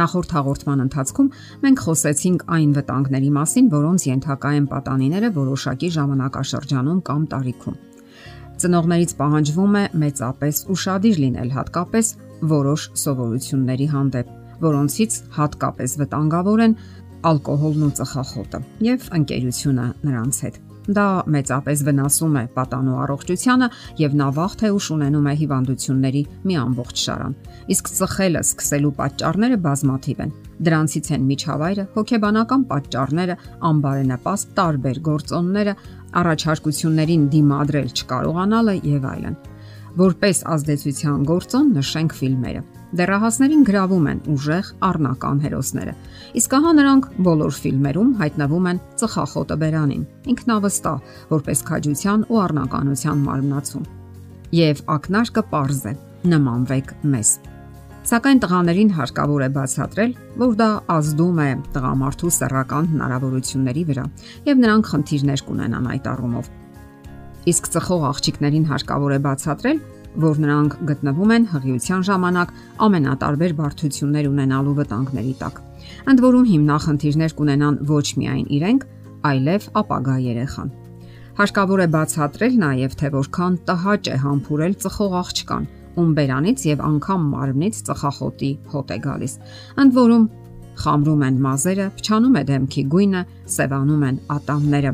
Նախորդ հաղորդման ընթացքում մենք խոսեցինք այն վտանգների մասին, որոնց ենթակա են պատանիները որոշակի ժամանակաշրջանում կամ տարիքում։ Ծնողներից պահանջվում է մեծապես ուրախadir լինել հատկապես որոշ սովորությունների հանդեպ, որոնցից հատկապես վտանգավոր են ալկոհոլն ու ծխախոտը եւ ընկերությունը նրանց հետ։ Դա մեծապես վնասում է պատանու առողջությանը եւ նա վաղ թե ուշ ունենում է հիվանդությունների մի ամբողջ շարան։ Իսկ ծխելը սկսելու պատճառները բազմաթիվ են։ Դրանցից են միջավայրը, հոգեբանական պատճառները, անբարենպաստ տարբեր գործոնները, առաջարկություններին դիմադրել չկարողանալը եւ այլն։ Որպես ազդեցության գործոն նշենք ֆիլմերը։ Դեռահասներին գրավում են ուժեղ առնական հերոսները։ Իսկ ահա նրանք բոլոր ֆիլմերում հայտնվում են ծխախոտը բերանին, ինքնավստահ, որպես քաջության ու առնականության մարմնացում։ Եվ ակնարկը པարզ է. նմանվեք մեզ։ Սակայն տղաներին հարկավոր է բացատրել, որ դա ազդում է տղամարդու սեռական հնարավորությունների վրա, եւ նրանք խնդիրներ կունենան այդ առումով։ Իսկ ծխող աղջիկներին հարկավոր է բացատրել, որ նրանք գտնվում են հղիության ժամանակ ամենատարբեր բարդություններ ունենալու վտանգների տակ։ Ընդ որում հիմնախնդիրներ կունենան ոչ միայն իրենք, այլև ապագա երեխան։ Հարկավոր է բացատրել նաև թե որքան տհաճ է համբուրել ծխող աղջկան, ում բերանից եւ անգամ մարմնից ծխախոտի հոտ է գալիս։ Ընդ որում խամրում են մազերը, փչանում է դեմքի գույնը, սևանում են ատամները,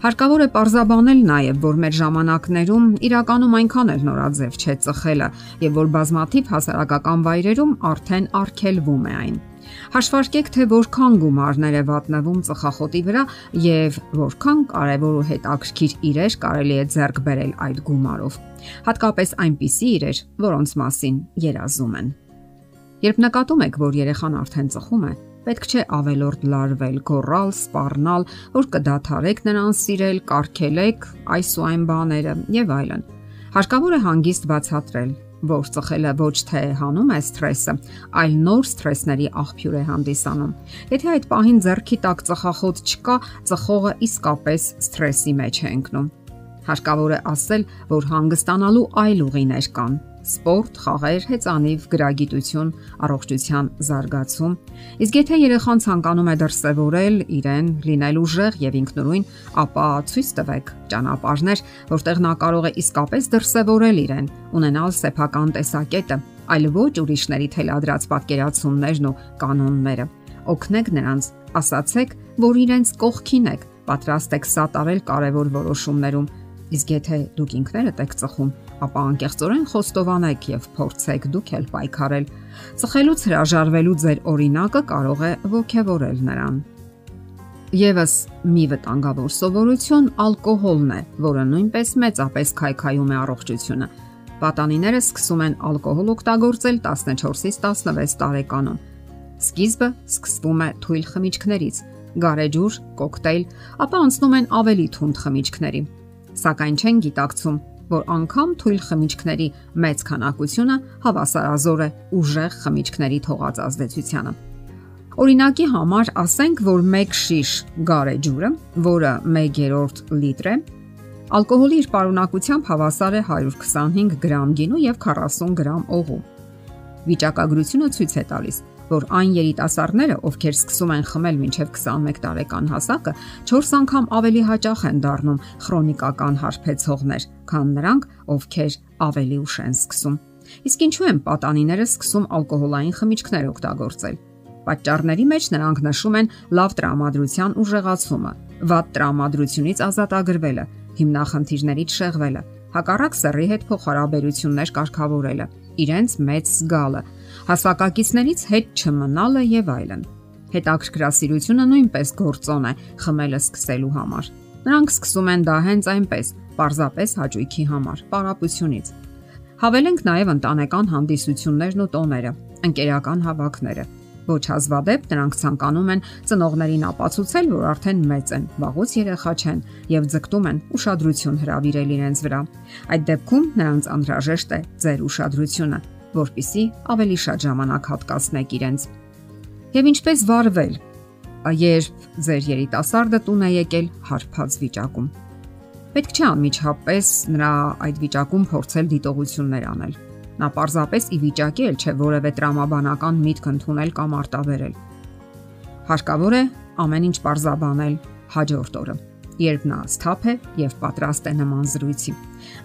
Հարկավոր է parzabanել նաև, որ մեր ժամանակներում իրականում այնքան էլ նորաձև չէ ծխելը եւ որ բազմաթիվ հասարակական վայրերում արդեն արգելվում է այն։ Հաշվարկեք, թե որքան գումարներ է վատնվում ծխախոտի վրա եւ որքան կարեւոր ու հետաքրքիր իրեր կարելի է ձեռք բերել այդ գումարով։ Հատկապես այնպիսի իրեր, որոնց մասին երազում են։ Երբ նկատում եք, որ երեխան արդեն ծխում է, Պետք չէ ավելորդ լարվել, գոռալ, սпарնալ, որ կդաթարեք նրան սիրել, կարկելեք այս ու այն բաները եւ այլն։ Հարկավոր է հանգիստ բացատրել, որ ծխելը ոչ թե հանում է սթրեսը, այլ նոր սթրեսների աղբյուր է հանդիսանում։ Եթե այդ պահին зерքի տակ ծխախոտ չկա, ծխողը իսկապես սթրեսի մեջ է ընկնում։ Հարկավոր է ասել, որ հանգստանալու այլ ուղիներ կան սպորտ, խաղեր, հեծանիվ, գրագիտություն, առողջության զարգացում։ Իսկ եթե երեխան ցանկանում է դրսևորել իրեն, լինել ուժեղ եւ ինքնուրույն, ապա ցույց տվեք ճանապարհներ, որտեղ նա կարող է իսկապես դրսևորել իրեն, ունենալ սեփական տեսակետը, այլ ոչ ուրիշների թելադրած պատկերացումներն ու կանոնները։ Օգնեք նրանց, ասացեք, որ իրենց կողքին եք, պատրաստ եք սատարել կարևոր որոշումներում Իսկ եթե դուք ինքներդ եք ծխում, ապա անկեղծորեն խոստովանեք եւ փորձեք դուք էլ պայքարել։ Ծխելուց հրաժարվելու ձեր օրինակը կարող է ողջևորել նրան։ Եվս մի վտանգավոր սովորություն ալկոհոլն է, որը նույնպես մեծապես քայքայում է առողջությունը։ Պատանիները սկսում են ալկոհոլ օգտագործել 14-ից 16 տարեկանում։ Սկիզբը սկսվում է թույլ խմիչքներից՝ գարեջուր, կոկտեյլ, ապա անցնում են ավելի թունդ խմիչքների սակայն չեն գիտակցում, որ անգամ թույլ խմիչքների մեծ քանակությունը հավասարազոր է ուժեղ խմիչքների թողած ազդեցությանը։ Օրինակի համար ասենք, որ 1 շիշ գարեջուրը, որը 1/3 լիտր է, ալկոհոլի իր պարունակությամբ հավասար է 125 գրամ գինու եւ 40 գրամ օղու։ Վիճակագրությունը ցույց է տալիս, որ այն երիտասարդները, ովքեր սկսում են խմել մինչև 21 տարեկան հասակը, 4 անգամ ավելի հաճախ են դառնում քրոնիկական հարբեցողներ, քան նրանք, ովքեր ավելի ուշ են սկսում։ Իսկ ինչու են պատանիները սկսում ալկոհոլային խմիչքներ օգտագործել։ Պատճառների մեջ նրանք նշում են լավ տրամադրության ուժեղացումը, վատ տրամադրությունից ազատագրվելը, հիմնախնդիրներից շեղվելը, հակառակ սեռի հետ փոխհարաբերություններ կարգավորելը, իրենց մեծ զգալը, հասակակիցներից հետ չմնալը եւ այլն։ Հետաքրքրասիրությունը նույնպես գործոն է խմելը սկսելու համար։ Նրանք սկսում են դա հենց այնպես, parzapes հաճույքի համար, պարապությունից։ Հավելենք նաև ընտանեկան հանդիսություններն ու տոները, ընկերական հավաքները։ Ոչ հազվադեպ նրանք ցանկանում են ծնողներին ապացուցել, որ արդեն մեծ են, վաղուց երեխա չեն եւ ձգտում են ուշադրություն հրավիրել իրենց վրա։ Այդ դեպքում նրանց անհրաժեշտ է ձեր ուշադրությունը, որpիսի ավելի շատ ժամանակ հատկացնեք իրենց։ Եվ ինչպես վարվել, երբ ձեր երիտասարդը տուն է եկել հարբած վիճակում։ Պետք չէ անմիջապես նրա այդ վիճակում փորձել դիտողություններ անել։ Նա պարզապես ի վիճակի էլ չէ որևէ տրամաբանական միտք ընդունել կամ արտաբերել։ Հարկավոր է ամեն ինչ պարզաբանել հաջորդ օրը, երբ նա սթափ է եւ պատրաստ է նման զրույցի։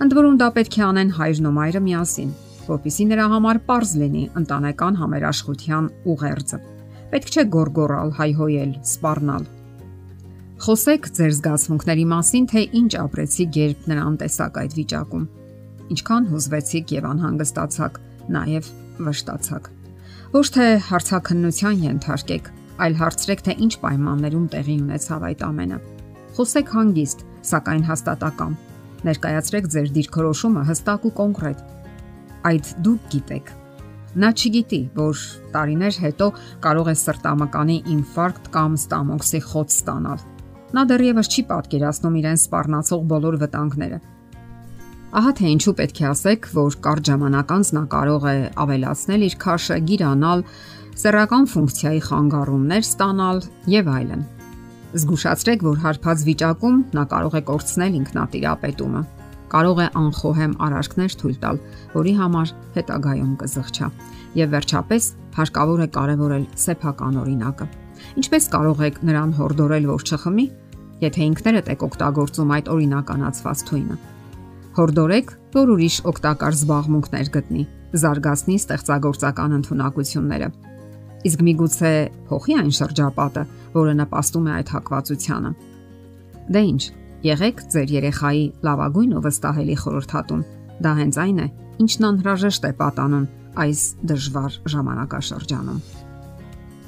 Ընդ որում դա պետք է անեն հայրն ու մայրը միասին, որpիսի նրա համար པարզ լինի ընտանեկան համերաշխության ուղերձը։ Պետք չէ գորգորալ, հայհոյել, սպառնալ։ Խոսեք ձեր զգացմունքների մասին, թե ինչ ապրեցիք, երբ նրան տեսակ այդ վիճակում ինչքան հուզվեցիք եւ անհանգստացաք, նաեւ վշտացաք։ Ոչ թե հարցակնության ենթարկեք, այլ հարցրեք, թե ինչ պայմաններում տեղի ունեցավ այդ ամենը։ Խոսեք հանգիստ, սակայն հաստատակամ։ Ներկայացրեք ձեր դիրքորոշումը հստակ ու կոնկրետ։ Այդ դուք գիտեք։ Նա չգիտի, որ տարիներ հետո կարող է սրտամկանի ինֆարկտ կամ ստամոքսի խոց ստանալ։ Նա դեռևս չի պատկերացնում իրեն սպառնացող բոլոր վտանգները Ահա թե ինչու պետք է ասեք, որ կարճ ժամանակ անց նա կարող է ավելացնել իր քաշը, գիրանալ, սեռական ֆունկցիայի խանգարումներ ստանալ եւ այլն։ Զգուշացրեք, որ հարբած վիճակում նա կարող է կորցնել ինքնատիրապետումը։ Կարող է անխոհեմ արարքներ թույլ տալ, որի համար հետագայում կզղջա։ Եվ վերջապես հարկավոր է կարևորել սեփական օրինակը։ Ինչպես կարող եք նրան հորդորել, որ չխմի, եթե ինքներդ եք օգտագործում այդ օրինականացված թույնը։ Հորդորեք, որ ուրիշ օգտակար զբաղմունքներ գտնի, զարգացնի ստեղծագործական ընտունակությունները։ Իսկ միգուցե փոխի այն շրջապատը, որը նպաստում է այդ հակվածությանը։ Դե ի՞նչ, եղեք ձեր երեխայի լավագույն ու վստահելի խորհրդատուն։ Դա հենց այն է, ինչն անհրաժեշտ է պատանուն այս դժվար ժամանակաշրջանում։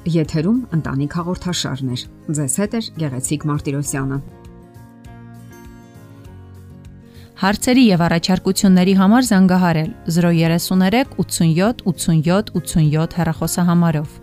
Եթերում ընտանիք հաղորդաշարներ։ Ձեզ հետ է Գեղեցիկ Մարտիրոսյանը։ Հարցերի եւ առաջարկությունների համար զանգահարել 033 87 87 87 հեռախոսահամարով։